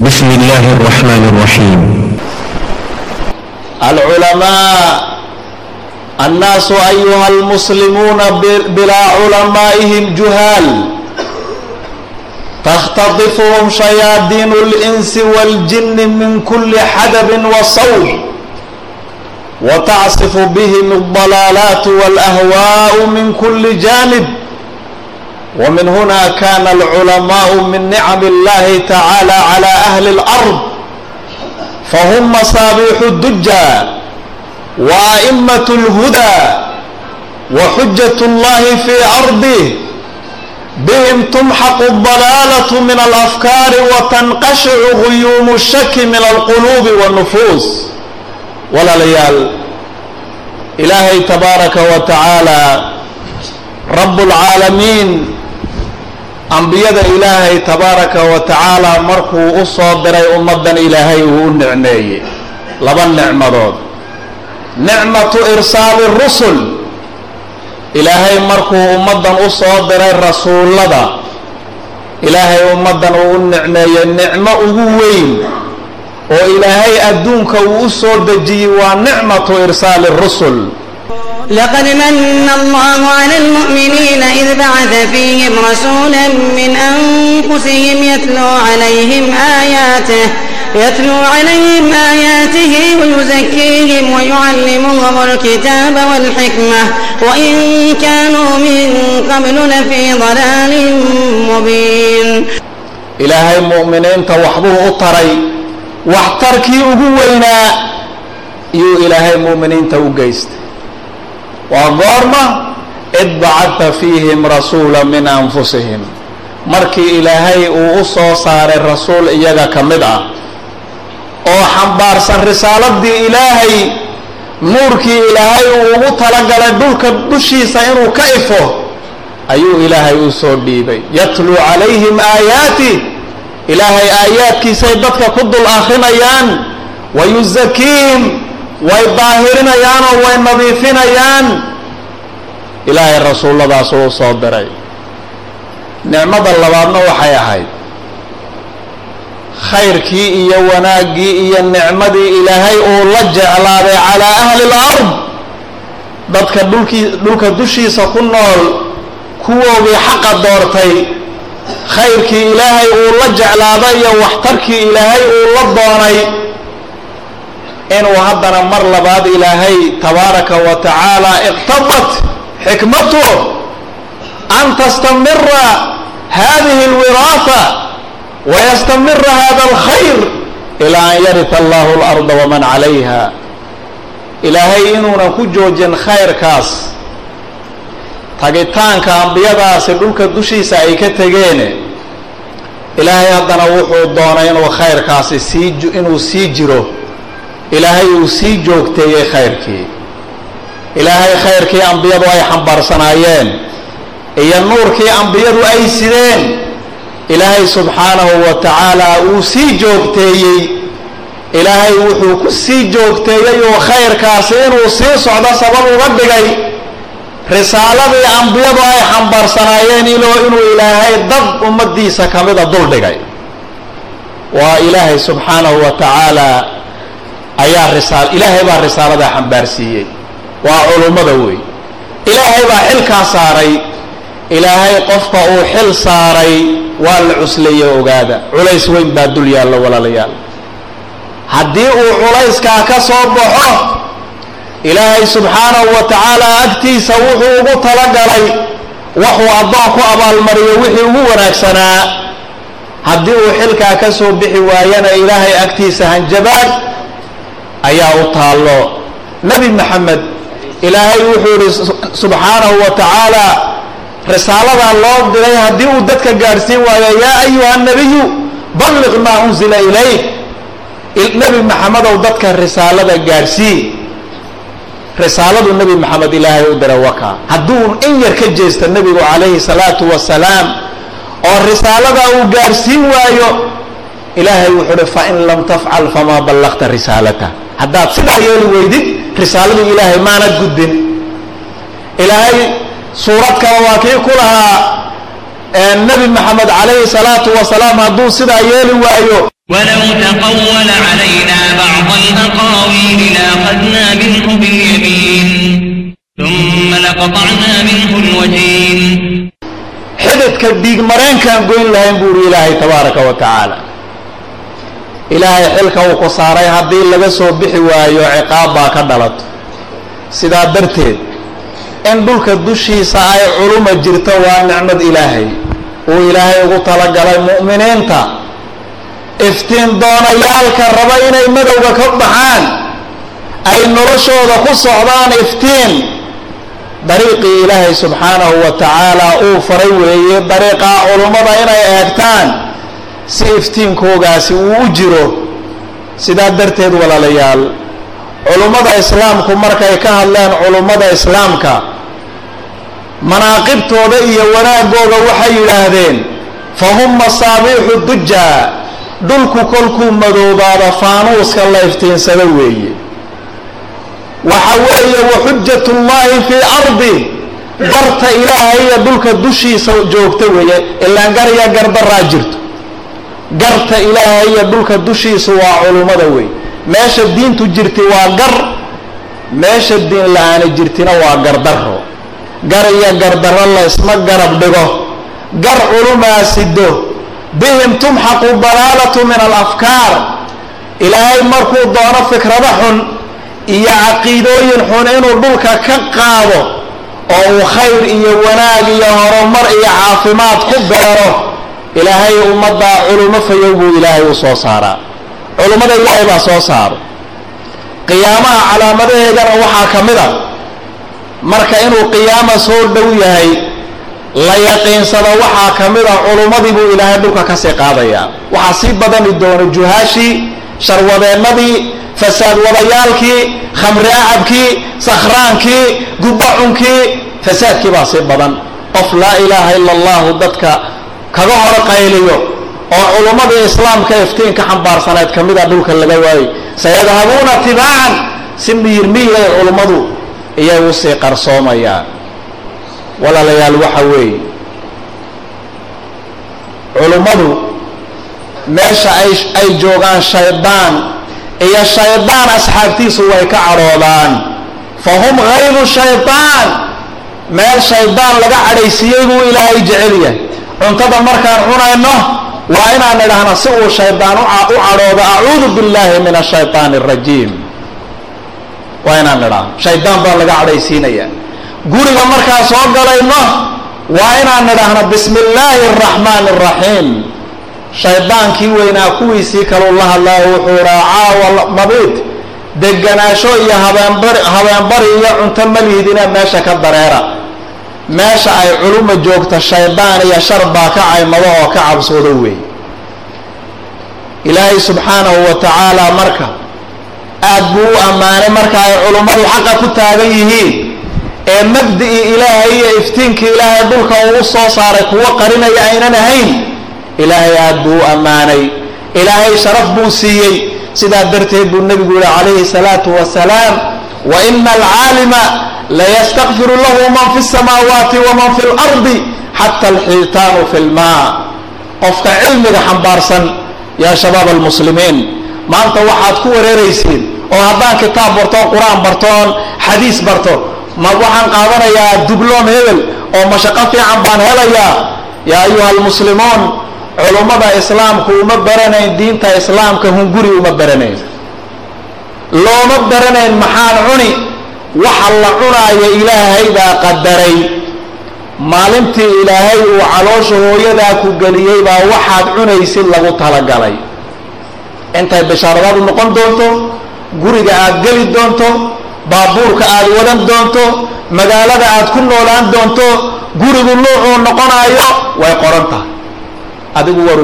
بسم الله الرحمن الرحيم العلماء الناس أيها المسلمون بلا علمائهم جهال تختطفهم شياطين الإنس والجن من كل حدب وصوب وتعصف بهم الضلالات والأهواء من كل جانب ومن هنا كان العلماء من نعم الله تعالى على أهل الأرض فهم مصابيح الدجى وأئمة الهدى وحجة الله في أرضه بهم تمحق الضلالة من الأفكار وتنقشع غيوم الشك من القلوب والنفوس ولا ليال إلهي تبارك وتعالى رب العالمين ambiyada ilaahay tabaaraka wa tacaala markuu u soo diray ummaddan ilaahay uu u nicmeeyey. Laba nicmadood. Nicmatu irsaali rusul. Ilaahay markuu ummaddan u soo diray rasuullada. Ilaahay ummaddan uu u nicmeeyey nicmo ugu weyn. Oo ilaahay adduunka uu u soo dejiyey waa nicmatu irsaali rusul لقد من الله على المؤمنين إذ بعث فيهم رسولا من أنفسهم يتلو عليهم آياته يتلو عليهم آياته ويزكيهم ويعلمهم الكتاب والحكمة وإن كانوا من قبل لفي ضلال مبين إلهي المؤمنين توحبه أطري واحتركي أقوينا يو إلهي المؤمنين توقيست waa goorma id bacata fiihim rasuula min anfusihim. Markii ilaahay uu u soo saaray rasuul iyaga ka mid ah oo xambaarsan risaaladii ilaahay nuurkii ilaahay uu ugu talagalay dhulka dushiisa inuu ka ifo ayuu ilaahay u soo dhiibay. Yatluu calayhim aayaati ilaahay aayaadkiisay dadka ku dul akrinayaan wayuzakiihim way daahirinayaan oo way nadiifinayaan. Ilaahay rasuulladaas uu soo diray. Nicmada labaadna waxay ahayd. Khayrkii iyo wanaaggii iyo nicmadii ilaahay uu la jeclaaday calaa ahli lard dadka dhulkii dhulka dushiisa ku nool kuwoogii xaqa doortay. Khayrkii ilaahay uu la jeclaaday iyo waxtarkii ilaahay uu la doonay inuu haddana mar labaad ilaahay tabaaraka wa tacaala iqtadat xikmatu an tastamira hadihi اlwiraaha wayastamira hada اlkhayr ilaa an yarita allahu اlarda waman calayha ilaahay inuunan ku joojin khayrkaas tagitaanka ambiyadaasi dhulka dushiisa ay ka tegeen ilaahay haddana wuxuu doonay inuu khayrkaasi sii inuu sii jiro ilaahay uu sii joogteeyey khayrkii. Ilaahay khayrkii ambiyadu ay xambaarsanaayeen iyo nuurkii ambiyadu ay sideen. Ilaahay subxaanahu wa tacaala uu sii joogteeyey. Ilaahay wuxuu ku sii joogteeyey oo khayrkaasi inuu sii socdo sabab uga dhigay. Risaaladii ambiyadu ay xambaarsanaayeen ilo inuu ilaahay dad ummadiisa ka mida dul dhigay. Waa ilaahay subxaanahu wa tacaala ayaa risaal ilaahay baa risaalada xambaarsiiyey. Waa culummada wey ilaahay baa xilkaa saaray. Ilaahay qofka uu xil saaray waa la cusleeye ogaada. Culays weyn baa dul yaallo walaalayaal. Haddii uu culayskaa ka soo baxo ilaahay subxaanahu wa tacaala agtiisa wuxuu ugu talagalay waxuu addoon ku abaalmariyo wixii ugu wanaagsanaa. Haddii uu xilkaa ka soo bixi waayana ilaahay agtiisa hanjabaad ayaa u taallo. Nebi maxamed ilaahay wuxuu yihi subxaanahu wa tacaala risaaladaa loo diray haddii uu dadka gaadhsiin waayo yaa ayuha nabiyu balliq maa unzila ilayk. Nebi maxamedow dadka risaalada gaadhsii risaaladu nebi maxamed ilaahay u diray waka. Hadduu in yar ka jeesta nebigu calayhi salaatu wasalaam oo risaalada uu gaadhsiin waayo ilaahay wuxuu uhi fain lam tafcal famaa ballaqta risaalata haddaad sidaa yeeli weydid risaaladii ilaahay maanad gudbin ilaahay suurad kale waa kii ku lahaa nebi maxamed calayhi salaatu wasalaam hadduu sidaa yeeli waayo ولو تقول علينا بعض الأقاويل لأخذنا منه باليمين ثم لقطعنا منه الوتين xididka dhiigmareenkaan goyn lahayn buuri ilaahay tabaaraka wa tacaala ilaahay xilka uu ku saaray haddii laga soo bixi waayo ciqaab baa ka dhalato sidaa darteed in dhulka dushiisa ay culuma jirto waa nicmad ilaahay. Uu ilaahay ugu talagalay mu'miniinta. Iftiin doonayaalka raba inay madowga ka baxaan. Ay noloshooda ku socdaan iftiin. Dariiqii ilaahay subxaanahu wa tacaala uu faray weeye dariiqaa culummada inay eegtaan si iftiinkoogaasi uu u jiro sidaa darteed walaalayaal culummada islaamku markay ka hadleen culummada islaamka manaaqibtooda iyo wanaagooda waxay yidhaahdeen fa hum masaabiixu dujaa dhulku kolkuu madoobaada faanuuska la iftiinsado weeye. Waxa weeye waxujatullaahi fii ardi garta ilaahaya dhulka dushiisa joogta weeye ilaan gar iyo gardaraa jirto garta ilaahaya dhulka dushiisa waa culummada wey. Meesha diintu jirti waa gar meesha diin la'aani jirtina waa gardaro gar iyo gardarro la isma garab dhigo. Gar culumaa sido bihim tumxaqu dalaalatu min alafkaar. Ilaahay markuu doono fikrado xun iyo caqiidooyin xun inuu dhulka ka qaado oo uu khayr iyo wanaag iyo horumar iyo caafimaad ku beero ilaahay ummaddaa culummo fayow buu ilaahay u soo saaraa. Culummada ilaahay baa soo saaro qiyaamaha calaamadaheedana waxaa ka mid a marka inuu qiyaama soo dhow yahay la yaqiinsado waxaa ka mid a culummadii buu ilaahay dhulka ka sii qaadayaa. Waxaa sii badani doona juhaashii sharwadeennadii fasaad wadayaalkii khamri acabkii sakhraankii gubbacunkii fasaadkii baa sii badan. Qof laa ilaaha ila allahu dadka kaga hor qayliyo oo culummadii islaamka iftiinka xambaarsanayd ka mida dhulka laga waayey. Sayadhabuuna tibaacan si miyir miyir ay culummadu iyay u sii qarsoomayaan. Walaalayaal waxa weeye culummadu meesha ay ay joogaan shaydaan iyo shaydaan asxaabtiisu way ka cadhoodaan fa hum hayru shaydaan. Meel shaydaan laga cadhaysiiyey buu ilaahay jecel yahay cuntada markaan cunayno waa inaan idhaahno si uu shaydaan u cadhoodo acuudu billahi min ashaytaan arajiim waa inaan idhaahno. Shaydaan baa laga cadhaysiinaya. Guriga markaan soo galayno waa inaan idhaahno bismi illaahi araxmaani araxiim shaydaankii weynaa kuwiisii kaleu la hadlaayo wuxuu idhaa caawa mabiid deganaasho iyo habeenbari habeenbari iyo cunto malihidina meesha ka dareera meesha ay culuma joogto shaydaan iyo shar baa ka caymado oo ka cabsoodo weey. Ilaahay subxaanahu wa tacaala marka aad buu u ammaanay marka ay culummadu xaqa ku taagan yihiin. Ee mabdi'ii ilaahay iyo iftiinka ilaahay dhulka uu u soo saaray kuwo qarinaya aynan ahayn ilaahay aad buu u ammaanay. Ilaahay sharaf buu siiyey. Sidaa darteed buu nebigu yihi calayhi salaatu wasalaam wa ina alcaalima layastakfiru lahu man fi samaawaati waman fi lardi xata alxiitaanu fi lmaa qofka cilmiga xambaarsan yaa shabaab almuslimiin maanta waxaad ku wareeraysiin oo haddaan kitaab bartoon qur'aan bartoon xadiis barto ma waxaan qaadanayaa dubloom hebel oo mashaqo fiican baan helayaa yaa ayuha almuslimuun culummada islaamku uma baranayn diinta islaamka hunguri uma baranayn looma baranayn maxaan cuni waxa la cunaayo ilaahay baa qadaray. Maalintii ilaahay uu caloosha hooyadaa ku geliyey baa waxaad cunaysid lagu talagalay. Intay bishaaradaadu noqon doonto guriga aad geli doonto baabuurka aad wadan doonto magaalada aad ku noolaan doonto gurigu nuucuu noqonaayo way qoran tahay. Adigu war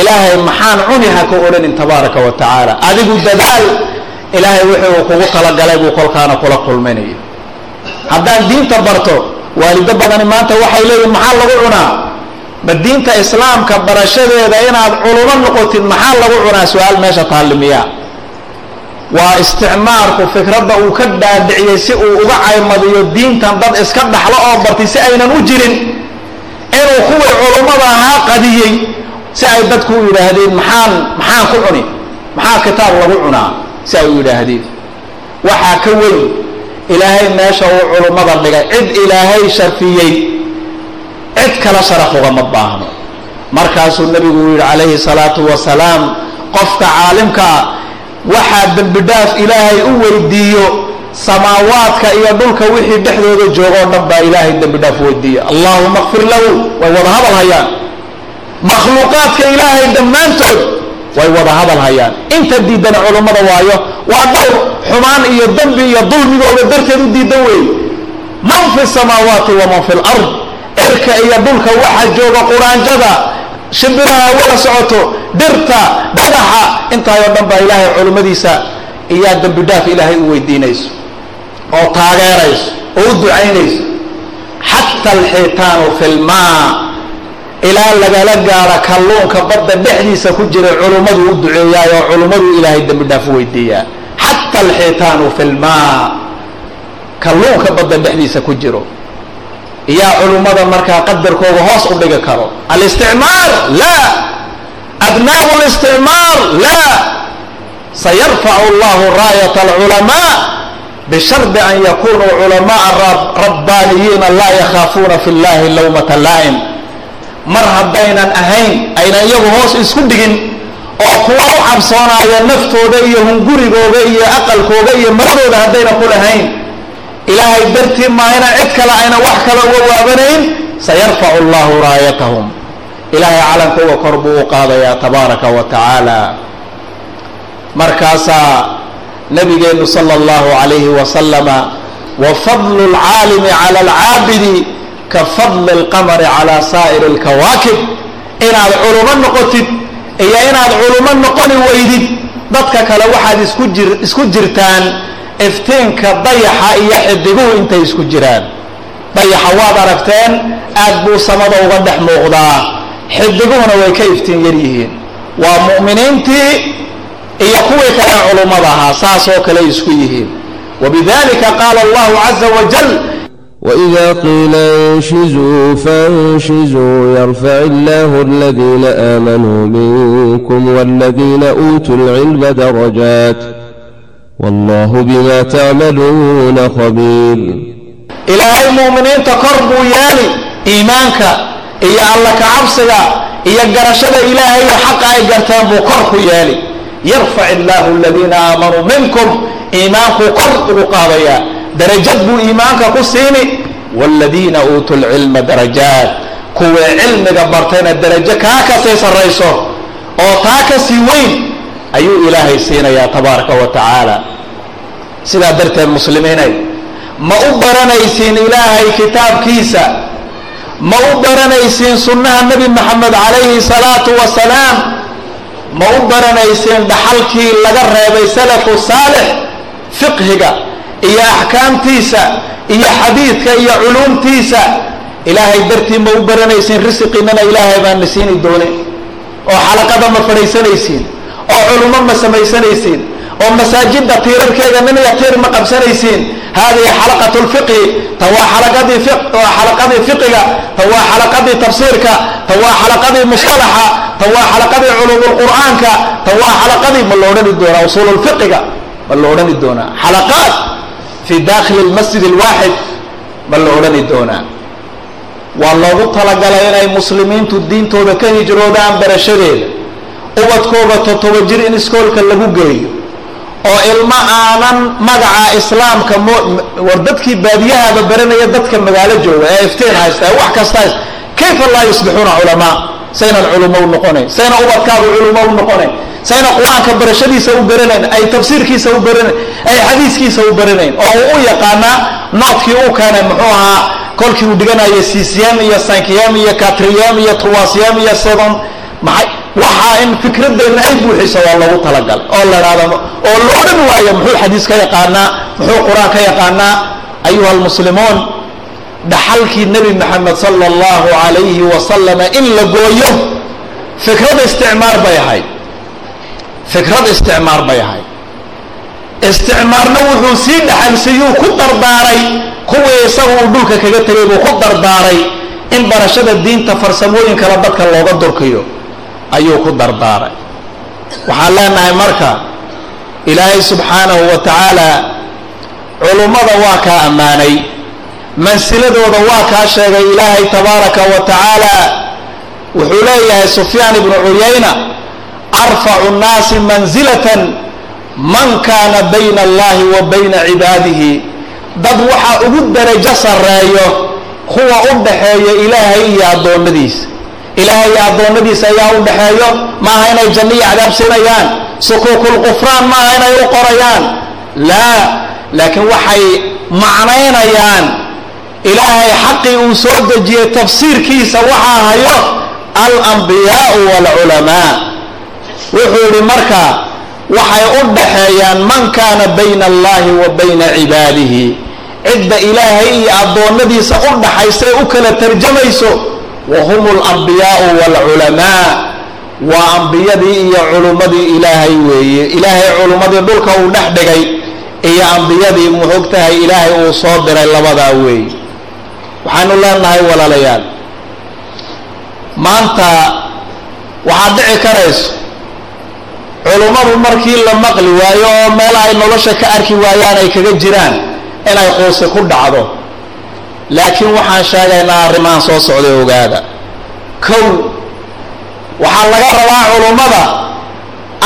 ilaahay maxaan cuni ha ka odhanin tabaaraka wa tacaala. Adigu dadaal ilaahay wixii uu kugu talagalay buu kolkaana kula kulminaya haddaan diinta barto waalido badani maanta waxay leeyihiin maxaa lagu cunaa? Ma diinta islaamka barashadeeda inaad culumo noqotid maxaa lagu cunaa? Su'aal meesha taallimiyaa waa isticmaarku fikradda uu ka dhaadhiciyey si uu uga caymadiyo diintan dad iska dhaxlo oo bartay si aynan u jirin. Inuu kuwii culummada ahaa qadiyey si ay dadku u yidhaahdeen maxaan maxaan ku cuni? Maxaa kitaab lagu cunaa si u yidhaahdeen waxaa ka weyn ilaahay meesha uu culummada dhigay. Cid ilaahay sharfiyey cid kala sharaf ugama baahno. Markaasuu nebigu uu yidhi calayhi salaatu wasalaam qofka caalimkaa waxaa dembi dhaaf ilaahay u weydiiyo samaawaadka iyo dhulka wixii dhexdooda jooga oo dhan baa ilaahay dembi dhaaf weydiiya. Allahuma kfir lahu way wada hadal hayaan. Makhluuqaadka ilaahay dhammaantood way wada hadal hayaan. Inta diidana culummada waayo waa dhowr xumaan iyo dembi iyo dulmigooda darteed u diidan weeye man fi samaawaati waman fi lard cirka iyo dhulka waxa jooga quraanjada shimbiraha wada socoto dhirta dhagaxa. Intaayoo dhan baa ilaahay culummadiisa iyaa dembi dhaaf ilaahay u weydiinayso oo taageerayso oo u ducaynayso. Xata alxiitaanu fi lmaa ilaa lagala gaaro kalluunka badda dhexdiisa ku jira culummadu u duceeyaay oo culummadu ilaahay dembi dhaaf weydiiyaa. Xata alxiitaanu fi lmaa kalluunka badda dhexdiisa ku jiro. Iyaa culummada markaa qadarkooga hoos u dhigi karo. Alisticmaar laa abnaau listicmaar laa sayarfacu llahu raayat alculamaa. Bishardi an yakunuu culamaa rabbaniyiina laa yakhaafuuna fi llahi lawmata laa'im mar haddaynan ahayn aynan iyagu hoos isku dhigin oo kuwa u cabsoonaya naftooda iyo hungurigooga iyo aqalkooga iyo maradooda haddaynan ku lahayn. Ilaahay dartii maayna cid kale ayna wax kale uga waabanayn sayarfacu allahu raayatahum. Ilaahay calankooga kor buu u qaadayaa tabaaraka wa tacaala. Markaasaa nabigeennu sala allahu calayhi wasalama wa fadlu lcaalimi cala alcaabidi ka fadli alqamari cala saa'iri alkawaakib. Inaad culumo noqotid iyo inaad culumo noqoni weydid dadka kale waxaad isku jir isku jirtaan iftiinka dayaxa iyo xidiguhu intay isku jiraan. Dayaxa waad aragteen aad buu samada uga dhex muuqdaa. Xidiguhuna way ka iftiin yar yihiin. Waa mu'miniintii iyo kuwii kale culummada ahaa saas oo kale isku yihiin. Wabidalika qaala allahu caza wajal وإذا قيل انشزوا فانشزوا يرفع الله الذين آمنوا منكم والذين أوتوا العلم درجات والله بما تعملون خبير. ilaahay muuminiinta kor buu yeeli iimaanka iyo alla kacabsiga iyo garashada ilaahay iyo xaqa ay garteen buu kor ku yeeli yarfac illaahu aladiina aamanuu minkum iimaankuu kor ugu qaadayaa darajad buu iimaanka ku siini. Waaladiina uutuu lcilma darajaat. Kuwii cilmiga bartayna darajo kaa ka sii sarrayso oo taa ka sii weyn ayuu ilaahay siinayaa tabaaraka wa tacaala. Sidaa darteed muslimiinay ma u baranaysiin ilaahay kitaabkiisa ma u baranaysiin sunnaha nebi maxamed calayhi salaatu wasalaam ma u baranaysiin dhaxalkii laga reebay salafu saalix fiqhiga iyo axkaamtiisa iyo xadiidka iyo culuumtiisa. Ilaahay dartii ma u baranaysiin risiqiinana ilaahay baan na siini doonin. Oo xalaqada ma fadhaysanaysiin oo culummo ma samaysanaysiin oo masaajidda tiirarkeega nin iyo tiir ma qabsanaysiin. Hadihi xalaqat lfiqhi ta waa xalaqadii waa xalaqadii fiqiga ta waa xalaqadii tafsiirka ta waa xalaqadii musطalaxa ta waa xalaqadii culuumulqur'aanka ta waa xalaqadii ma la odhani doonaa usuululfiqiga ma la odhani doonaa. Xalaqaat fi dakhili lmasjid alwaaxid ma la odhani doonaa waa loogu talagalay inay muslimiintu diintooda ka hijroodaan barashadeeda ubadkooda totoba jir in iskoolka lagu geeyo oo ilmo aanan magaca islaamka war dadkii baadiyahaba baranaya dadka magaalo jooga ee iftiin haysta ee wax kasta haysta kayfa laa yusbixuuna culamaa saynan culumo u noqonayn sayna ubadkaagu culumo u noqonayn sayna qur'aanka barashadiisa u baranayn ay tafsiirkiisa u baranayn ay xadiiskiisa u baranayn. Oo uu u yaqaanaa noodkii u keenay muxuu ahaa kolkii uu dhiganayo ccm iyo sankiyam iyo katriyam iyo tuwasiyam iyo sedon maxay? Waxaa in fikradeenna ay buuxiso waa loogu talagalay oo la idhahdo oo la odhan waayo muxuu xadiis ka yaqaanaa muxuu qur'aan ka yaqaanaa ayuha almuslimuun dhaxalkii nebi maxamed sala allahu calayhi wasalama in la gooyo fikrad isticmaar bay ahayd. Fikrad isticmaar bay ahayd. Isticmaarna wuxuu sii dhaxalsiiyuu ku dardaaray kuwii isaga uu dhulka kaga tegay buu ku dardaaray in barashada diinta farsamooyin kale dadka looga durkiyo ayuu ku dardaaray. Waxaan leenahay marka ilaahay subxaanahu wa tacaala culummada waa kaa ammaanay mansiladooda waa kaa sheegay ilaahay tabaaraka wa tacaala. Wuxuu leeyahay sufyaan ibnu cuyayna arfacu nnaasi mansilatan man kaana bayna allahi wa bayna cibaadihi. Dad waxaa ugu darajo sarreeyo kuwa u dhaxeeya ilaahay iyo addoommadiisa. Ilaahay iyo addoommadiisa ayaa u dhaxeeyo maaha inay janno iyo cadaab siinayaan sukuukulqufraan maaha inay u qorayaan. Laa laakiin waxay macnaynayaan ilaahay xaqii uu soo dejiyey tafsiirkiisa waxaa hayo alambiyaau waalculamaa wuxuu yidhi marka waxay u dhaxeeyaan man kaana bayna allahi wa bayna cibaadihi. Cidda ilaahay iyo addoonnadiisa u dhaxaysa u kala tarjamayso wa hum alambiyaau waalculamaa waa ambiyadii iyo culummadii ilaahay weeye. Ilaahay culummadii dhulka uu dhex dhigay iyo ambiyadii muxog tahay ilaahay uu soo diray labadaa weeye waxaanu leenahay walaalayaal. Maanta waxaad dhici karayso culummadu markii la maqli waayo oo meel ay nolosha ka arki waayaan ay kaga jiraan inay quusi ku dhacdo. Laakiin waxaan sheegaynaa arrimahan soo socda ogaada. Kow waxaa laga rabaa culummada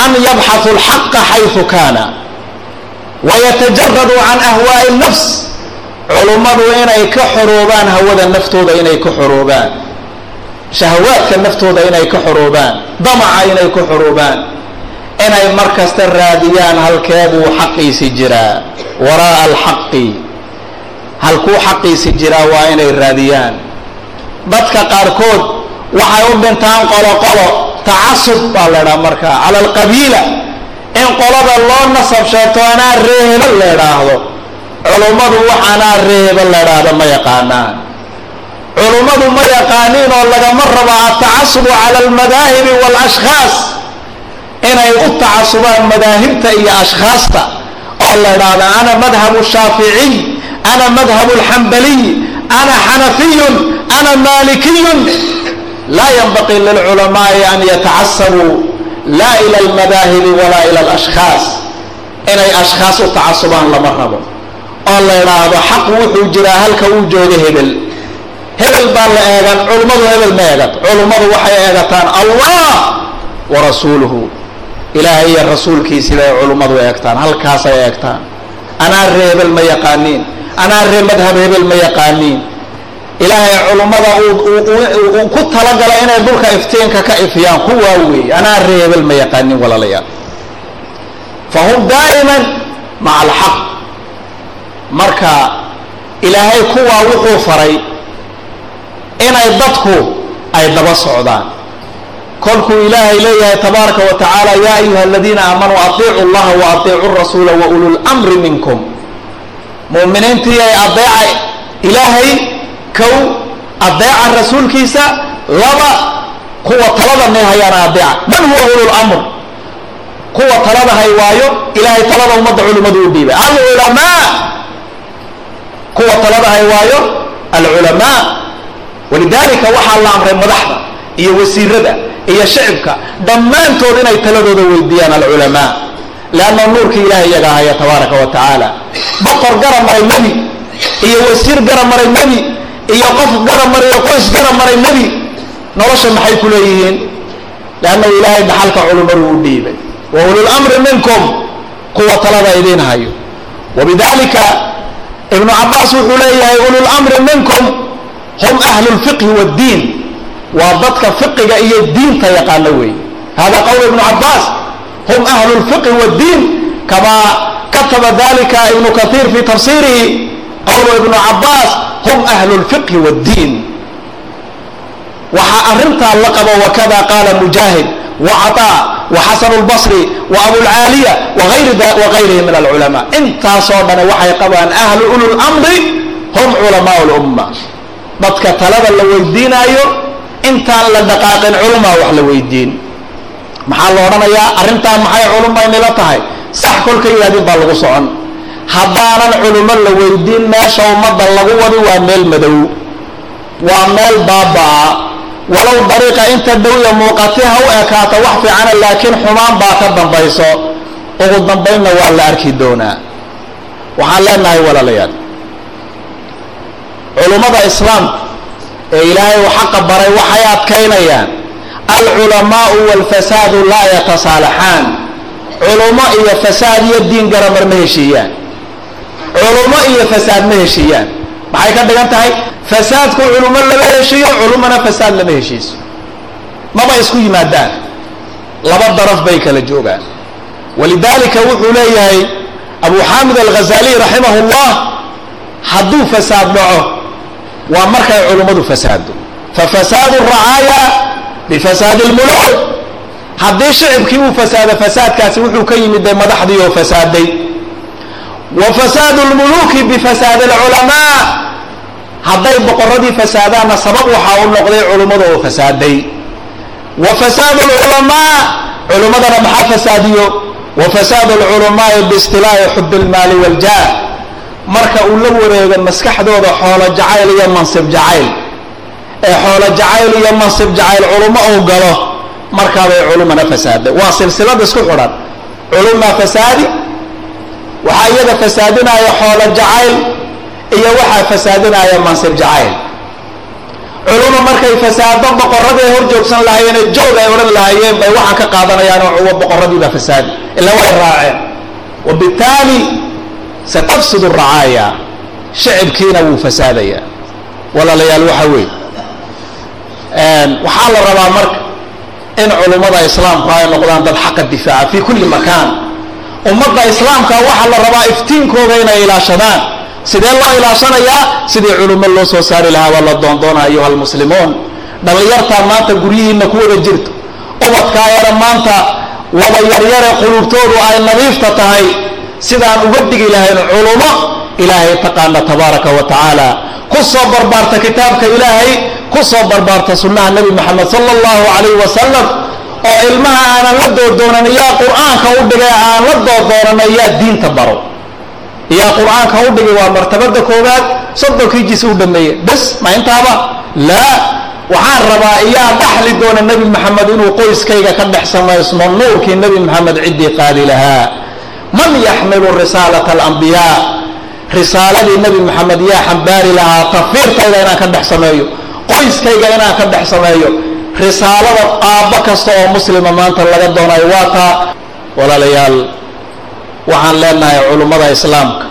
an yabxahu alxaqa xaysu kaana wayatajaradu can ahwaa'i nafs culummadu inay ka xoroobaan hawada naftooda inay ka xoroobaan. Shahawaadka naftooda inay ka xoroobaan. Damaca inay ka xoroobaan. Inay mar kasta raadiyaan halkeebuu xaqiisi jiraa. Waraa'a alxaqi. Halkuu xaqiisi jiraa waa inay raadiyaan. Dadka qaarkood waxay u dhintaan qolo qolo. Tacasub baa la idhaha markaa. Cala alqabiila in qolada loo nasab sheegto anaa reebo la idhaahdo culummadu wax anaa reebo la idhaahdo ma yaqaanaan. culummadu ma yaqaaniin oo lagama rabo atacasubu cala almadaahibi waalashkhaas inay u tacasubaan madaahibta iyo ashkhaasta oo la idhaahdo ana madhabu shaaficiy ana madhabu alxambaliy ana xanafiyun ana maalikiyun. Laa yanbaqii lilculamaai an yatacasabuu laa ila almadaahibi walaa ila alashkhaas. inay ashkhaas u tacasubaan lama rabo oo la idhaahdo xaq wuxuu jiraa halka uu jooga hebel. Hebel baa la eegan culummadu hebel ma eegat culummadu waxay eegataan allah wa rasuuluhu. Ilaahay iyo rasuulkiisiba ay culummadu eegtaan halkaasay eegtaan. Anaa ree hebel ma yaqaaniin. Anaa ree madhab hebel ma yaqaaniin. Ilaahay culummada uu ku talagala inay dhulka iftiinka ka ifiyaan kuwaa weeye anaa ree hebel ma yaqaaniin walaalayaal. Fahum daa'iman maca alxaq marka ilaahay kuwaa wuxuu faray inay dadku ay daba socdaan. Kolkuu ilaahay leeyahay tabaaraka wa tacaala yaa ayuha aladiina aamanuu atiicu llaha wa atiicu rasuula wa ulu lmri minkum. Mu'miniintii ay adeeca ilaahay kow adeeca rasuulkiisa laba kuwa talada nin hayaana adeeca man huwa ululmr kuwa talada hay waayo ilaahay talada ummadda culimmadu u dhiibay. Alculamaa kuwa talada hay waayo alculamaa. Walidaalika waxaa la amray madaxda iyo wasiirada iyo shicibka dhammaantood inay taladooda weydiiyaan alculamaa. Leanna nuurka ilahay iyaga haya tabaaraka wa tacaala. Boqor gara maray nebi iyo wasiir gara maray nebi iyo qof gara maray oo qoys gara maray nebi. Nolosha maxay ku leeyihiin? Leanna ilaahay dhaxalka culimmadu u dhiibay. Wa ululmri minkum kuwa talada idiin hayo. Wabidalika ibnu cabaas wuxuu leeyahay ululmri minkum hum ahlu lfiqhi waddiin waa dadka fiqiga iyo diinta yaqaano weeye hada qowl ibnu cabaas hum ahlu lfiqhi waddiin kamaa kataba dalika ibnu kaiir fi tafsirihi. Qowlu ibnu cabaas hum ahlu lfiqhi waddiin waxaa arintaa la qabo wakada qaala mujaahid wacaطaa lbasri wa abulcaaliya wagayrihi min alculamaa intaasoo dhane waxay qabaan ahlu ululmri hum culamaa lumma dadka talada la weydiinaayo intaan la dhaqaaqin culumaa wax la weydiin. Maxaa la odhanayaa? Arrintaa maxay culumaynila tahay? Sax kolka yidhahdin baa lagu socon. Haddaanan culummo la weydiin meesha ummadda lagu wadi waa meel madow. Waa meel baabaa walow dariiqa inta dhowiya muuqati ha u ekaato wax fiicana laakiin xumaan baa ka dambayso. Ugu dambaynna waa la arki doonaa. Waxaan leenahay walaalayaal. Culummada islaamka ee ilaahay uu xaqa baray waxay adkaynayaan. Alculamaau walfasaadu laa yatasaalaxaan culummo iyo fasaad iyo diin garamar ma heshiiyaan. Culummo iyo fasaad ma heshiiyaan maxay ka dhigan tahay? Fasaadku culummo lama heshiiyo culummona fasaad lama heshiiso. Maba isku yimaadaan. Laba daraf bay kala joogaan. Walidaalika wuxuu leeyahay abu xaamid alghazaliy raximah llah hadduu fasaad dhaco waa markay culummadu fasaado fafasaadu racaaya bifasaadi lmuluuk haddii shicibkii uu fasaado fasaadkaasi wuxuu ka yimid de madaxdii oo fasaaday fasaadu lmuluuki bifasaadi alculamaa hadday boqoradii fasaadaanna sabab waxaa u noqday culummada oo fasaaday. Fasaadu lculamaa culummadana maxaa fasaadiyo? Fasaadu lculamaai biistilaahi xub lmaali waljah marka uu la wareego maskaxdooda xoolo jacayl iyo mansib jacayl. Ee xoolo jacayl iyo mansib jacayl culummo uu galo markaabay culumana fasaaday. Waa silsilada isku xidhan. Culummaa fasaadi waxaa iyada fasaadinaya xoolo jacayl iyo waxaa fasaadinaya mansib jacayl. Culumma markay fasaado boqoradii hor lahayeene joog ay odhan lahaayeen bay waxaan ka qaadanayaan oo boqoradiibaa fasaadi. Ila way raaceen. Wabittaali satafsid racaaya shicibkiina wuu fasaadayaa walaalayaal waxa weeye. Waxaa la rabaa marka in culummada islaamku ay noqdaan dad xaqa difaaca fi kulli makaan ummadda islaamka waxaa la rabaa iftiinkooda inay ilaashadaan. Sidee loo ilaashanayaa? Sidii culummo loo soo saari lahaa waa la doondoona ayuha almuslimuun. Dhallinyartaa maanta guryihiina ku wada jirto. Ubadkaa yara maanta wada yaryare qulubtoodu ay nadiifta tahay. Sidaan uga dhigi lahayn culummo ilaahay taqaana tabaaraka wa tacaala. Ku soo barbaarta kitaabka ilaahay ku soo barbaarta sunnaha nebi moxamed sala allahu calayh wasalam oo ilmaha aanan la doordoonan yaa qur'aanka u dhigay aan la doordoonan yaa diinta baro. Yaa qur'aanka u dhigay waa martabada koowaad soddonkii jis u dhameeyey. Bes ma intaaba? Laa waxaan rabaa iyaa dhaxli doona nebi moxamed inuu qoyskayga ka dhex samaysmo nuurkii nebi moxamed ciddii qaadi lahaa. Man yaxmilu risaalata alambiyaa risaaladii nebi moxamed yaa xambaari lahaa tafiirtayda inaan ka dhex sameeyo qoyskayga inaan ka dhex sameeyo risaalada aabbo kasta oo muslima maanta laga doonayo waa taa walaalayaal waxaan leenahay culummada islaamka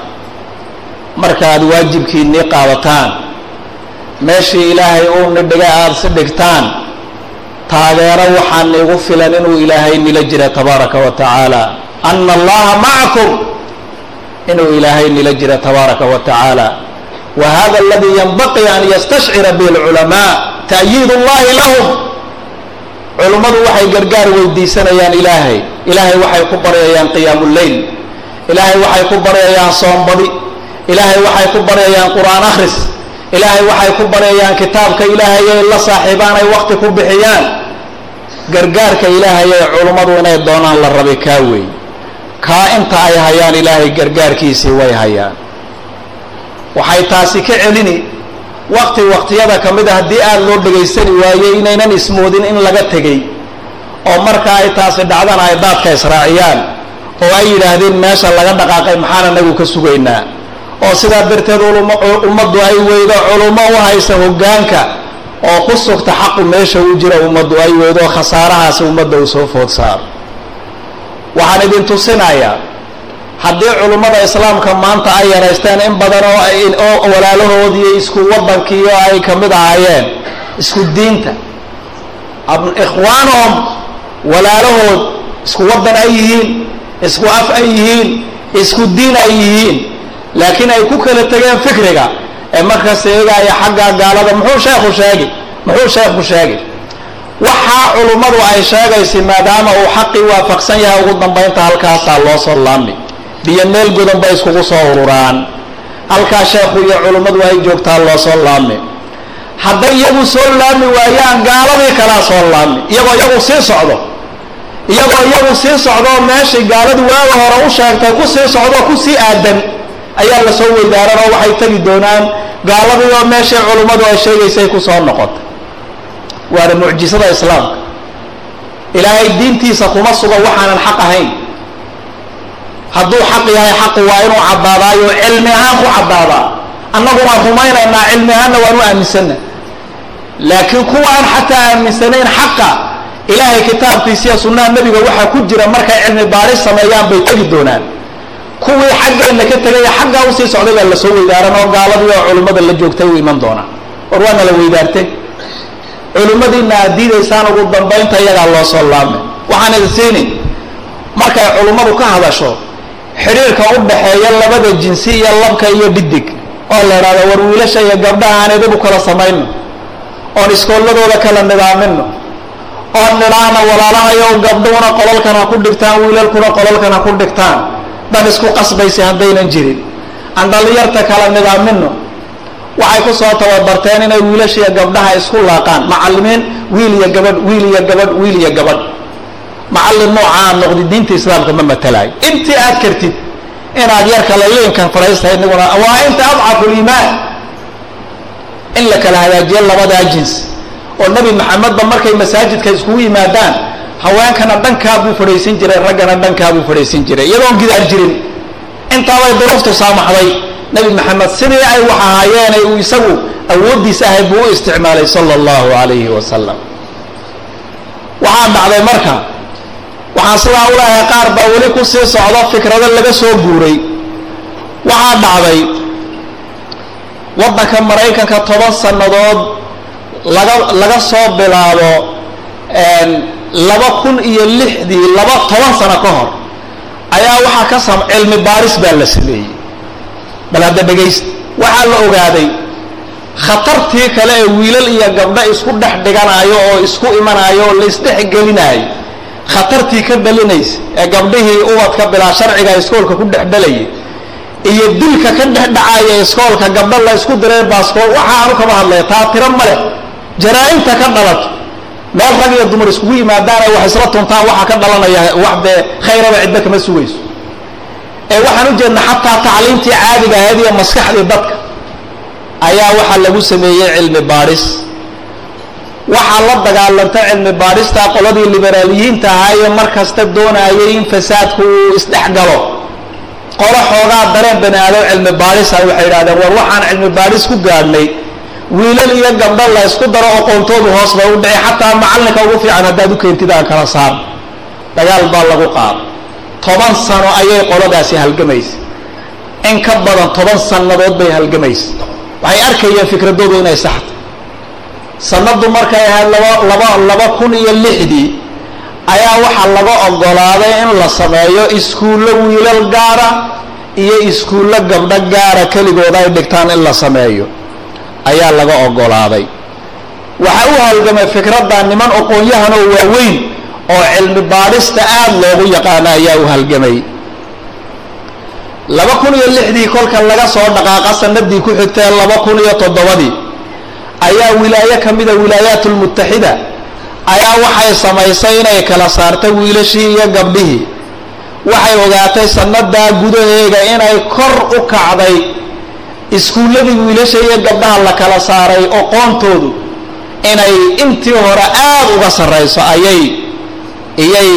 markaaad waajibkiinnii qaadataan meeshii ilaahay uu nidhiga aada si dhigtaan taageero waxaan igu filan inuu ilaahay nila jira tabaaraka wa tacaala. Ana allaha macakum inuu ilaahay nila jira tabaaraka wa tacaala. Wa hada aladii yanbaqii an yastashcira bihi alculamaa ta'yiid اllahi lahum culummadu waxay gargaar weydiisanayaan ilaahay. Ilaahay waxay ku baryayaan qiyaamu leyl ilaahay waxay ku baryayaan soombadi. Ilaahay waxay ku baryayaan qur'aan akhris. Ilaahay waxay ku baryayaan kitaabka ilaahay ay la saaxiibaan ay wakti ku bixiyaan. Gargaarka ilaahay ee culummadu inay doonaan la rabi kaa weey kaa inta ay hayaan ilaahay gargaarkiisii way hayaan. Waxay taasi ka celini wakti waktiyada ka mid a haddii aada loo dhegaysani waaye inaynan ismoodin in laga tegey oo marka ay taasi dhacdana ay daadka israaciyaan oo ay yidhaahdeen meesha laga dhaqaaqay maxaan anagu ka sugaynaa. Oo sidaa darteed ummaddu ay weydo culummo u haysa hoggaanka oo ku sugta xaqu meesha u jira ummaddu ay weydo oo khasaarahaasi ummadda uu soo food saaro. Waxaan idin tusinayaa haddii culummada islaamka maanta ay yaraysteen in badan oo oo walaalahoodii isku waddankii oo ay ka mid ahaayeen isku diinta ikhwaanuhum walaalahood isku waddan ay yihiin isku af ay yihiin isku diin ay yihiin laakiin ay ku kala tegeen fikriga ee markas eegaaya xagga gaalada muxuu sheekhu sheegi muxuu sheekhu sheegi. Waxaa culummadu ay sheegaysay maadaama uu xaqii waafaqsan yahay ugu dambaynta halkaasaa loo soo laami biyo meel godan bay iskugu soo ururaan. Halkaa sheekhu iyo culummadu ay joogtaa loo soo laami. Hadday iyagu soo laami waayaan gaaladii kalaa soo laami. Iyagoo iyagu sii socdo. Iyagoo iyagu sii socdoo meeshii gaaladu waaga hore u sheegtay ku sii socdoo ku sii aadan ayaa la soo weydaaran oo waxay tegi doonaan gaaladii oo meeshii culummadu ay sheegaysay ku soo noqotay waana mucjisada islaamka. Ilaahay diintiisa kuma sugo waxaanan xaq ahayn hadduu xaq yahay xaqu waa inuu caddaadaayo cilmi ahaan ku caddaadaa annagu waan rumaynaynaa cilmi ahaanna waan u aaminsanna laakiin kuwaan xataa aaminsanayn xaqa ilaahay kitaabkiisiiyo sunnaha nebiga waxaa ku jira markay cilmi baaris sameeyaan bay tegi doonaan. Kuwii xaggeenna ka tegaya xaggaa u sii socday baa la soo weydaaran oo gaaladii oo culimmada la joogtay u iman doonaa war waana la weydaartay. Culimmadiina aad diidaysaan ugu dambaynta iyagaa loo soo laabmay waxaan idin siini markay culimmadu ka hadasho xidhiirka u dhaxeeya labada jinsi iyo labka iyo dhidig oo la idhahdo war wiilasha iyo gabdhaha aan idigu kala samayno oon iskoolladooda kala nidaamino oon nidhaahna walaalahayow gabdhuhuna qolalkan ha ku dhigtaan wiilalkuna qolalkan ha ku dhigtaan dan isku qasbaysa haddaynan jirin. Aan dhallinyarta kala nidaamino waxay ku soo tababarteen inay wiilasha iyo gabdhaha isku laaqaan. Macallimiin wiil iyo gabadh wiil iyo gabadh wiil iyo gabadh macallin noocaa noqdi diinta islaamka ma matalaayo intii aad kartid inaad yar kala liinkan fadhiistahay inaguna waa inta adcafu liimaan in la kala hagaajiyo labadaa jins. Oo nebi maxamedba markay masaajidka iskugu yimaadaan haweenkana dhankaa buu fadhiisin jiray raggana dhankaa buu fadhiisin jiray. Iyadoon gidaar jirin. Intaabay duruuftu saamaxday. Nebi maxamed sidii ay wax ahaayeenay uu isagu awooddiis ahay buu u isticmaalay sala allahu calayhi wasalam waxaa dhacday marka waxaan sidaa u leehay qaar baa weli ku sii socdo fikrado laga soo guuray. Waxaa dhacday waddanka maraykanka toban sannadood laga laga soo bilaabo laba kun iyo lixdii laba toban sano ka hor ayaa waxaa ka sam cilmi baaris baa la sameeyey. Bal hadda dhegaysta waxaa la ogaaday khatartii kale ee wiilal iyo gabdho isku dhex dhiganayo oo isku imanayo oo laisdhex gelinayo khatartii ka dhalinaysa ee gabdhihii ubadka bilaa sharciga iskoolka ku dhex dhalayay iyo dilka ka dhex dhacaya iskoolka gabdho la isku direen baaskool waxa aanu kama hadlaya taa tiro ma leh. Jaraa-imta ka dhalato meel rag iyo dumar iskugu yimaadaan ay wax isla tuntaan waxaa ka dhalanaya wax dee khayraba cidba kama sugayso. Ee waxaan u jeedna xataa tacliimtii caadiga ahayd iyo maskaxdii dadka ayaa waxaa lagu sameeyey cilmi baadhis waxaa la dagaalanta cilmi baadhista qoladii liberaaliyiinta ahaa ee mar kasta doonayay in fasaadku uu isdhexgalo qolo xoogaa dareen bani aadam cilmi baadhisa waxay yidhahdeen war waxaan cilmi baadhis ku gaadhnay. Wiilal iyo gabdho la ysku daro aqoontoodu hoos bay u dhici xataa macallinka ugu fiican haddaad u keentid aan kala saar. Dagaal baa lagu qaado toban sano ayay qoladaasi halgamaysa in ka badan toban sannadood bay halgamaysa waxay arkayeen fikradoodu inay saxto sanadu markay ahayd laba kun iyo lixdii ayaa waxaa laga ogolaaday in la sameeyo iskuullo wiilal gaara iyo iskuullo gabdho gaara keligood ay dhigtaan in la sameeyo. Ayaa laga ogolaaday. Waxaa u halgamay fikradda niman aqoon-yahan oo waaweyn oo cilmi baadhista aada loogu yaqaano ayaa u halgamay. Laba kun iyo lixdii kolka laga soo dhaqaaqa sanadii ku xigtee laba kun iyo toddobadii ayaa wilaayo ka mida wilaayaat lmutaxida ayaa waxay samaysay inay kala saartay wiilashii iyo gabdhihii. Waxay ogaatay sanadaa gudaheega inay kor u kacday iskuulladii wiilasha iyo gabdhaha la kala saaray oqoontoodu inay intii hore aada uga sarrayso ayay iyay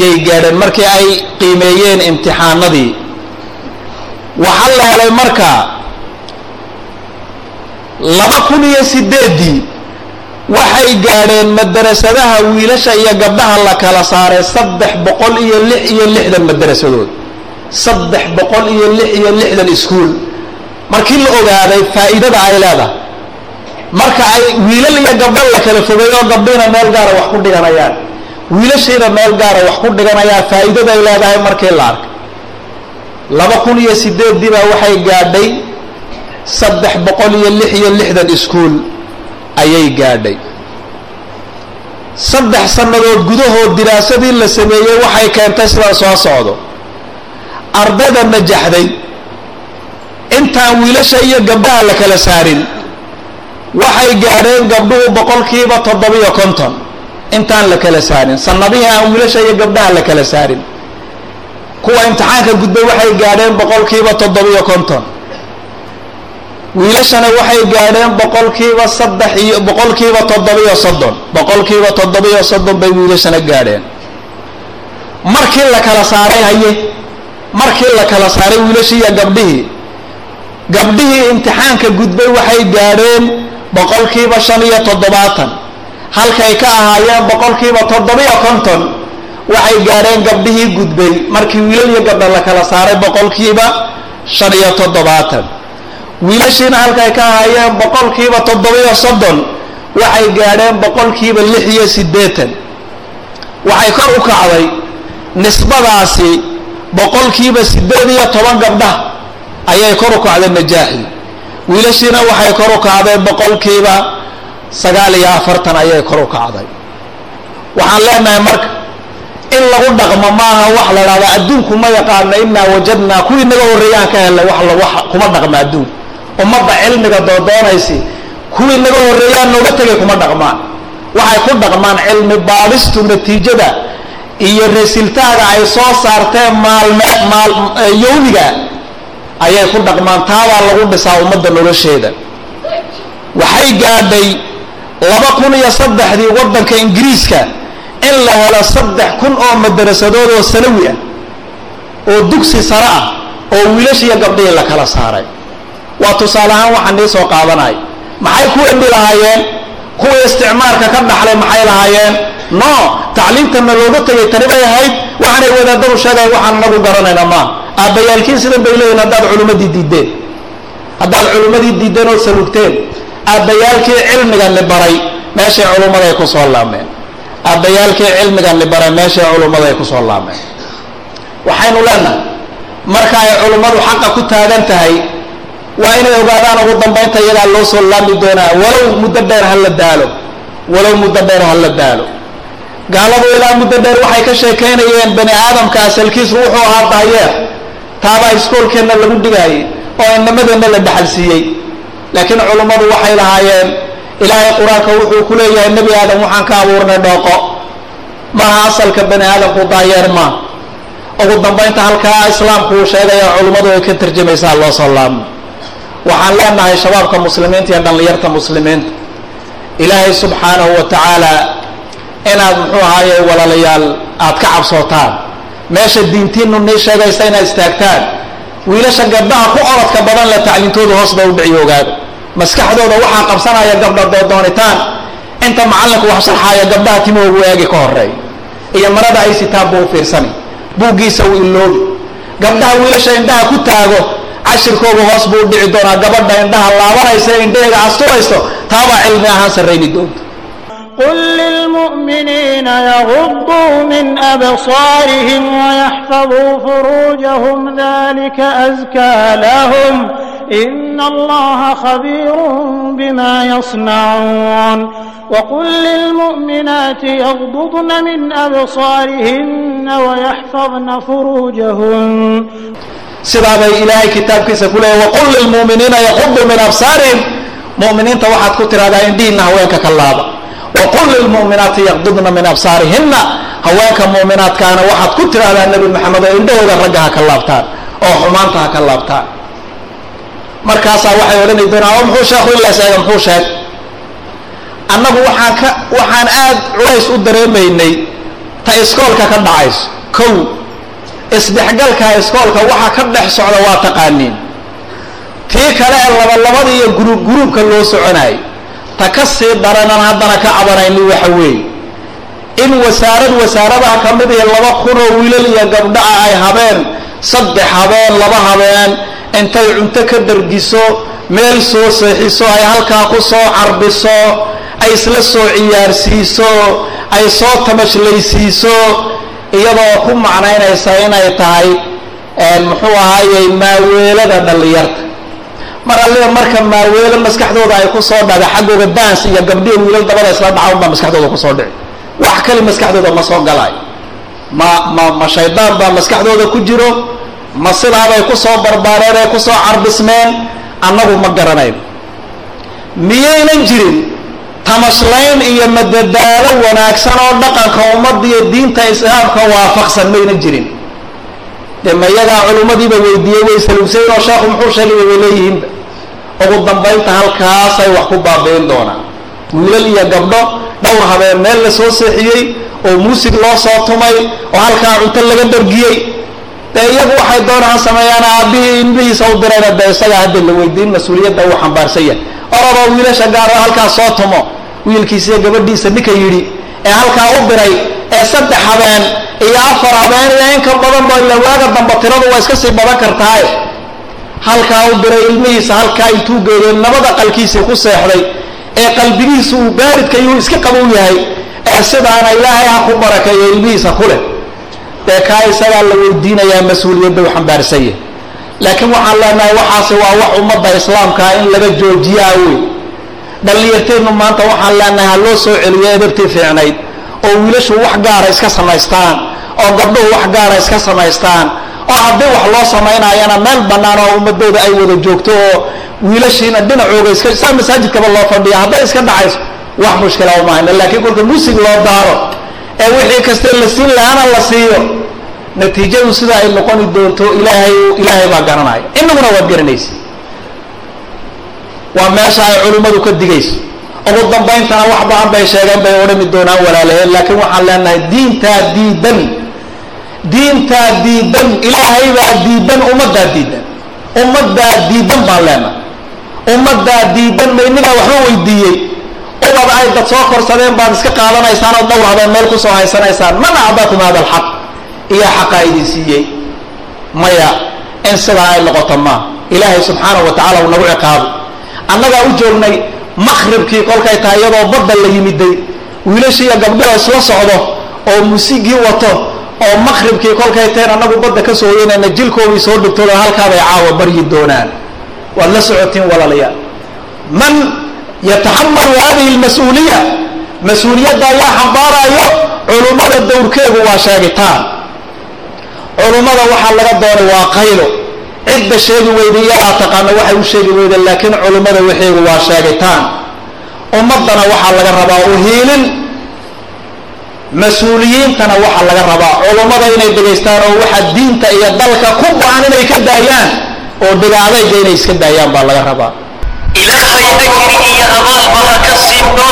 yay gaadheen markii ay qiimeeyeen imtixaanadii. Waxaa la helay marka laba kun iyo sideeddii waxay gaadheen madarasadaha wiilasha iyo gabdhaha la kala saaray saddex boqol iyo lix iyo lixdan madarasadood saddex boqol iyo lix iyo lixdan iskuul. Markii la ogaaday faa'iidada ay leedahay. Marka ay wiilal iyo gabdho la kala fogay oo gabdhiina meel gaara wax ku dhiganayaan. Wiilashiina meel gaara wax ku dhiganayaan faa'iidaday leedahay markii la arkay. Laba kun iyo sideeddii baa waxay gaadhay saddex boqol iyo lix iyo lixdan iskuul ayay gaadhay. Saddex sannadood gudahood diraasadii la sameeyey waxay keentay sidaa soo socdo. Ardayda najaxday intaan wiilasha iyo gabdhaha la kala saarin. Waxay gaadheen gabdhuhu boqolkiiba toddobiyo konton. Intaan la kala saarin. Sanadihii aan wiilasha iyo gabdhaha la kala saarin. Kuwa imtixaanka gudbay waxay gaadheen boqolkiiba toddobiyo konton wiilashana waxay gaadheen boqolkiiba saddex iyo boqolkiiba toddobiyo soddon. Boqolkiiba toddobiyo soddon bay wiilashana gaadheen. Markii la kala saaray haye markii la kala saaray wiilashii iyo gabdhihii gabdhihii imtixaanka gudbay waxay gaadheen boqolkiiba shan iyo toddobaatan. Halkay ka ahaayeen boqolkiiba toddobiyo konton waxay gaadheen gabdhihii gudbay. Markii wiilal iyo gabdha la kala saaray boqolkiiba shan iyo toddobaatan wiilashiina halkay ka ahaayeen boqolkiiba toddobiyo soddon waxay gaadheen boqolkiiba lix iyo siddeetan. Waxay kor u kacday nisbadaasi boqolkiiba siddeed iyo toban gabdha ayay kor u kacday najaaxi wiilashiina waxay kor u kacday boqolkiiba sagaal iyo afartan ayay kor u kacday. Waxaan leenahay marka in lagu dhaqmo maaha wax la dhahda adduunku ma yaqaano inaa wajadnaa kuwii naga horreeyaan ka helnay wax wax kuma dhaqma adduun ummadda cilmiga doodoonaysi kuwii naga horreeyaan nooga tegay kuma dhaqmaan. Waxay ku dhaqmaan cilmi baadhistu natiijada iyo resiltaaga ay soo saarteen maalme maal yowmiga ayay ku dhaqmaan. Taabaa lagu dhisaa ummadda nolosheeda. Waxay gaadhay laba kun iyo saddexdii waddanka ingiriiska in la helo saddex kun oo madarasadood oo sanawi ah oo dugsi sare ah oo wiilashiiyo gabdhihii la kala saaray waa tusaale ahaan waxaan nii soo qaadanay. Maxay ku embi lahaayeen? Kuwii isticmaalka ka dhaxlay maxay lahaayeen? No tacliimtana looga tegay tani bay ahayd. Waxaanay wadaadadu sheegayan waxaan nagu garanayna maaha aabbayaalkiin sidan bay leeyihiin haddaad culimmadii diideen haddaad culimmadii diideen oo salugteen aabbayaalkii cilmigan li baray meeshay culummaday ku soo laameen aabbayaalkii cilmigan li baray meeshay culummaday ku soo laameen waxaynu leenahay marka ay culummadu xaqa ku taagan tahay waa inay ogaadaan ugu dambaynta iyagaa loo soo laami doonaa walow muddo dheer ha la daalo walow muddo dheer ha la daalo. Gaaladu ilaa muddo dheer waxay ka sheekaynayeen bani aadamka asalkiisu wuxuu ahaa daayeer taabaa iskoolkeenna lagu dhigaayay oo inamadeenna la dhaxal siiyey. Laakiin culummadu waxay lahaayeen ilaahay qur'aanka wuxuu ku leeyahay nebi aadam waxaan ka abuurnay dhooqo maaha asalka bani aadamku daayeer maa ugu dambaynta halkaa islaamku uu sheegaya culummadu ay ka tarjamaysaa loo soo laabmo waxaan leenahay shabaabka muslimiinta iyo dhallinyarta muslimiinta. Ilaahay subxaanahu wa tacaala inaad muxuu ahaaye walaalayaal aad ka cabsootaan. Meesha diintiinu nii sheegaysa inaad istaagtaan. Wiilasha gabdhaha ku orodka badan le tacliintooda hoos ba u dhiciyo ogaada maskaxdooda waxaa qabsanaya gabdha doodoonitaan inta macallinku wax sharxaaya gabdhaha timoogu eegi ka horeey iyo marada ay sitaan buu u fiirsani. Buuggiisa uu iloobi gabdhaha wiilasha indhaha ku taago cashirkoogu hoos buu dhici doonaa gabadha indhaha laabanaysa indhaheyga asturayso taabaa cilmi ahaan sarrayni doonta قل للمؤمنين يغضوا من أبصارهم ويحفظوا فروجهم ذلك أزكى لهم إن الله خبير بما يصنعون وقل للمؤمنات يغضضن من أبصارهن ويحفظن فروجهن sidaabay ilaahay kitaabkiisa ku leeyay waqul lilmu'miniina yaquduu min absaarihim. Mu'miniinta waxaad ku tidhahdaa indhihiinna haweenka ka laaba. Waqul lilmu'minaati yaqdudna min absaarihinna. Haweenka mu'minaadkaana waxaad ku tidhahdaa nebi maxamed oo indhahooda ragga ha ka laabtaan oo xumaanta ha ka laabtaan. Markaasaa waxay odhani doonaa oo muxuu sheekhu in la sheega muxuu sheeg? Annagu waxaan ka waxaan aad culays u dareemaynay ta iskoolka ka dhacayso kow isdhexgalka iskoolka waxa ka dhex socda waa taqaaniin. Tii kale ee labalabada iyo guruub guruubka loo soconaayay ta ka sii daranan haddana ka cabanayni waxa weeye. In wasaarad wasaaradaha ka mid iyo laba kunoo wiilal iyo gabdho ah ay habeen saddex habeen laba habeen intay cunto ka dargiso meel soo seexiso ay halkaa ku soo carbiso ay isla soo ciyaarsiiso ay soo tamashlaysiiso iyadoo ku macnaynaysa inay tahay muxuu ahaayey maaweelada dhallinyarta. Mar alliba marka maaweelo maskaxdooda ay ku soo dhada xaggooga dans iyo gabdhihi wiilal dabada isla dhaca unbaa maskaxdooda ku soo dhici. Wax kale maskaxdooda ma soo galaayo ma ma ma shaydaan baa maskaxdooda ku jiro ma sidaabay ku soo barbaareen ee ku soo carbismeen annagu ma garanayn. Miyaynan jirin tamashlayn iyo madadaalo wanaagsan oo dhaqanka ummadda iyo diinta islaamka waafaqsan mayna jirin. Dee ma iyagaa culimmadiiba weydiiyey way salugsayn oo sheekhu muxuu sheegay bay leeyihiinba ugu dambaynta halkaasay wax ku baabi'in doonaan. Wiilal iyo gabdho dhowr habeen meel la soo seexiyey oo muusig loo soo tumay oo halkaa cunto laga dhargiyey dee iyagu waxay doonaan sameeyaan aabbihii ilmihiisa u dirayna dee isagaa hadda la weydiin mas'uuliyadda uu xambaarsan yahay. Oraboo wiilasha gaar oo halkaas soo tumo wiilkiisiiyo gabadhiisa ninka yidhi ee halkaa u diray ee saddex habeen iyo afar habeen iyo in ka badan ba ila waaga damba tiradu waa iska sii badan kartaaye halkaa u diray ilmihiisa halkaa intuu geeyey nabada qalkiisii ku seexday ee qalbigiisu uu baaridka iyuu iska qabow yahay ee sidaana ilaahay ha ku barakeeyo ilmihiisa ku leh. Dee kaa isagaa la weydiinayaa mas'uuliyadda u xambaarsan laakiin waxaan leenahay waxaasi waa wax ummadda islaamkaa in laga joojiyaa wey dhallinyarteennu maanta waxaan leenahay ha loo soo celiyo edabtii fiicnayd oo wiilashu wax gaara iska samaystaan oo gabdhuhu wax gaara iska samaystaan oo haddii wax loo samaynayana meel bannaan oo ummadooda ay wada joogto oo wiilashiina dhinacooga iska saa masaajidkaba loo fadhiya hadday iska dhacayso wax mushkila umahayna laakiin kolka musig loo daaro ee wixii kaste la siin lahaana la siiyo natiijadu sida ay noqoni doonto ilaahay ilaahay baa garanaya. Inaguna waad garanaysa waa meesha ay culimmadu ka digayso. Ugu dambayntana wax badan bay sheegeen bay odhami doonaan walaalaheen laakiin waxaan leenahay diintaa diidan. Diintaa diidan ilaahay baa diidan ummaddaa diidan. Ummaddaa diidan baan leenahay. Ummaddaa diidan ma innagaa waxba weydiiyey. Ubad ay dad soo korsadeen baad iska qaadanaysaan oo dhowr habeen meel ku soo haysanaysaan. Man acdakum hada alxaq? Iyo xaqaa idin siiyey. Maya in sidaa ay noqoto maa ilaahay subxaanahu wa tacala uu nagu ciqaabo annagaa u joognay makribkii kolkay tahay iyadoo badda la yimiday wiilashiiyo gabdhaha isla socdo oo musigii wato oo makribkii kolkay tahen annagu badda ka soo hoyanayna jilkoodii soo dhigtooda halkaabay caawa baryi doonaan. Waad la socotiin walaalayaal. Man yataxamalu hadihi lmas-uuliya mas'uuliyadda ayaa xambaarayo culummada dowrkeegu waa sheegitaan. Culummada waxaa laga doonay waa qaylo cidda sheegi weyda iyadaa taqaana waxay u sheegi weyda laakiin culummada waxeegu waa sheegitaan. Ummaddana waxaa laga rabaa u hiilin mas'uuliyiintana waxaa laga rabaa. Culummada inay dhegaystaan oo waxa diinta iyo dalka ku go-an inay ka daayaan oo dhigaadayga inay iska daayaan baa laga rabaa. Ilaahay ajri iyo abaalba ha ka siibno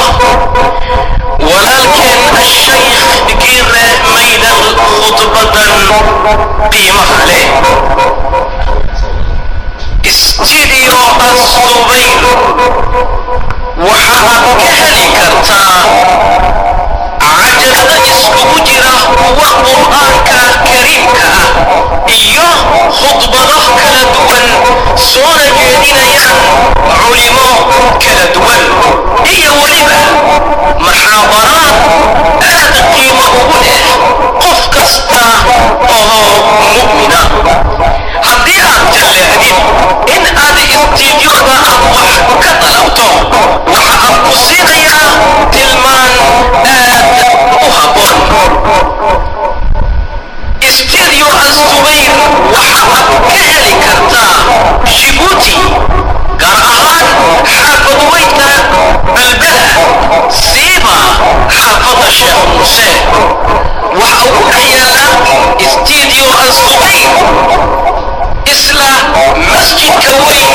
walaalkeen ashaykh giire maydan khudbadan qiimaha leh soobaydo waxaad ka heli kartaa cajasda iskugu jira kuwa qur'aanka alkariimka ah iyo khudbada kala duwan soona jeedinayaan culimo kala duwan. Iyo weliba maxaadaraad aada qiimo ugu leh qof kasta oo mu'mina. Haddii aad jallaahdid in aad istiijyooda aad wax ka dalabto waxa aad ku siinayaa tilmaan aad u habboon stereo astubayr waxaad ka heli kartaa jibuuti gaar ahaan xaafadweydka balbada siima xaafada sheekh xuseen waxa ugu dheyaala stereo astubayr isla masjidka weyn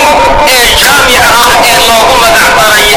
ee jaamica ah ee loogu magac daray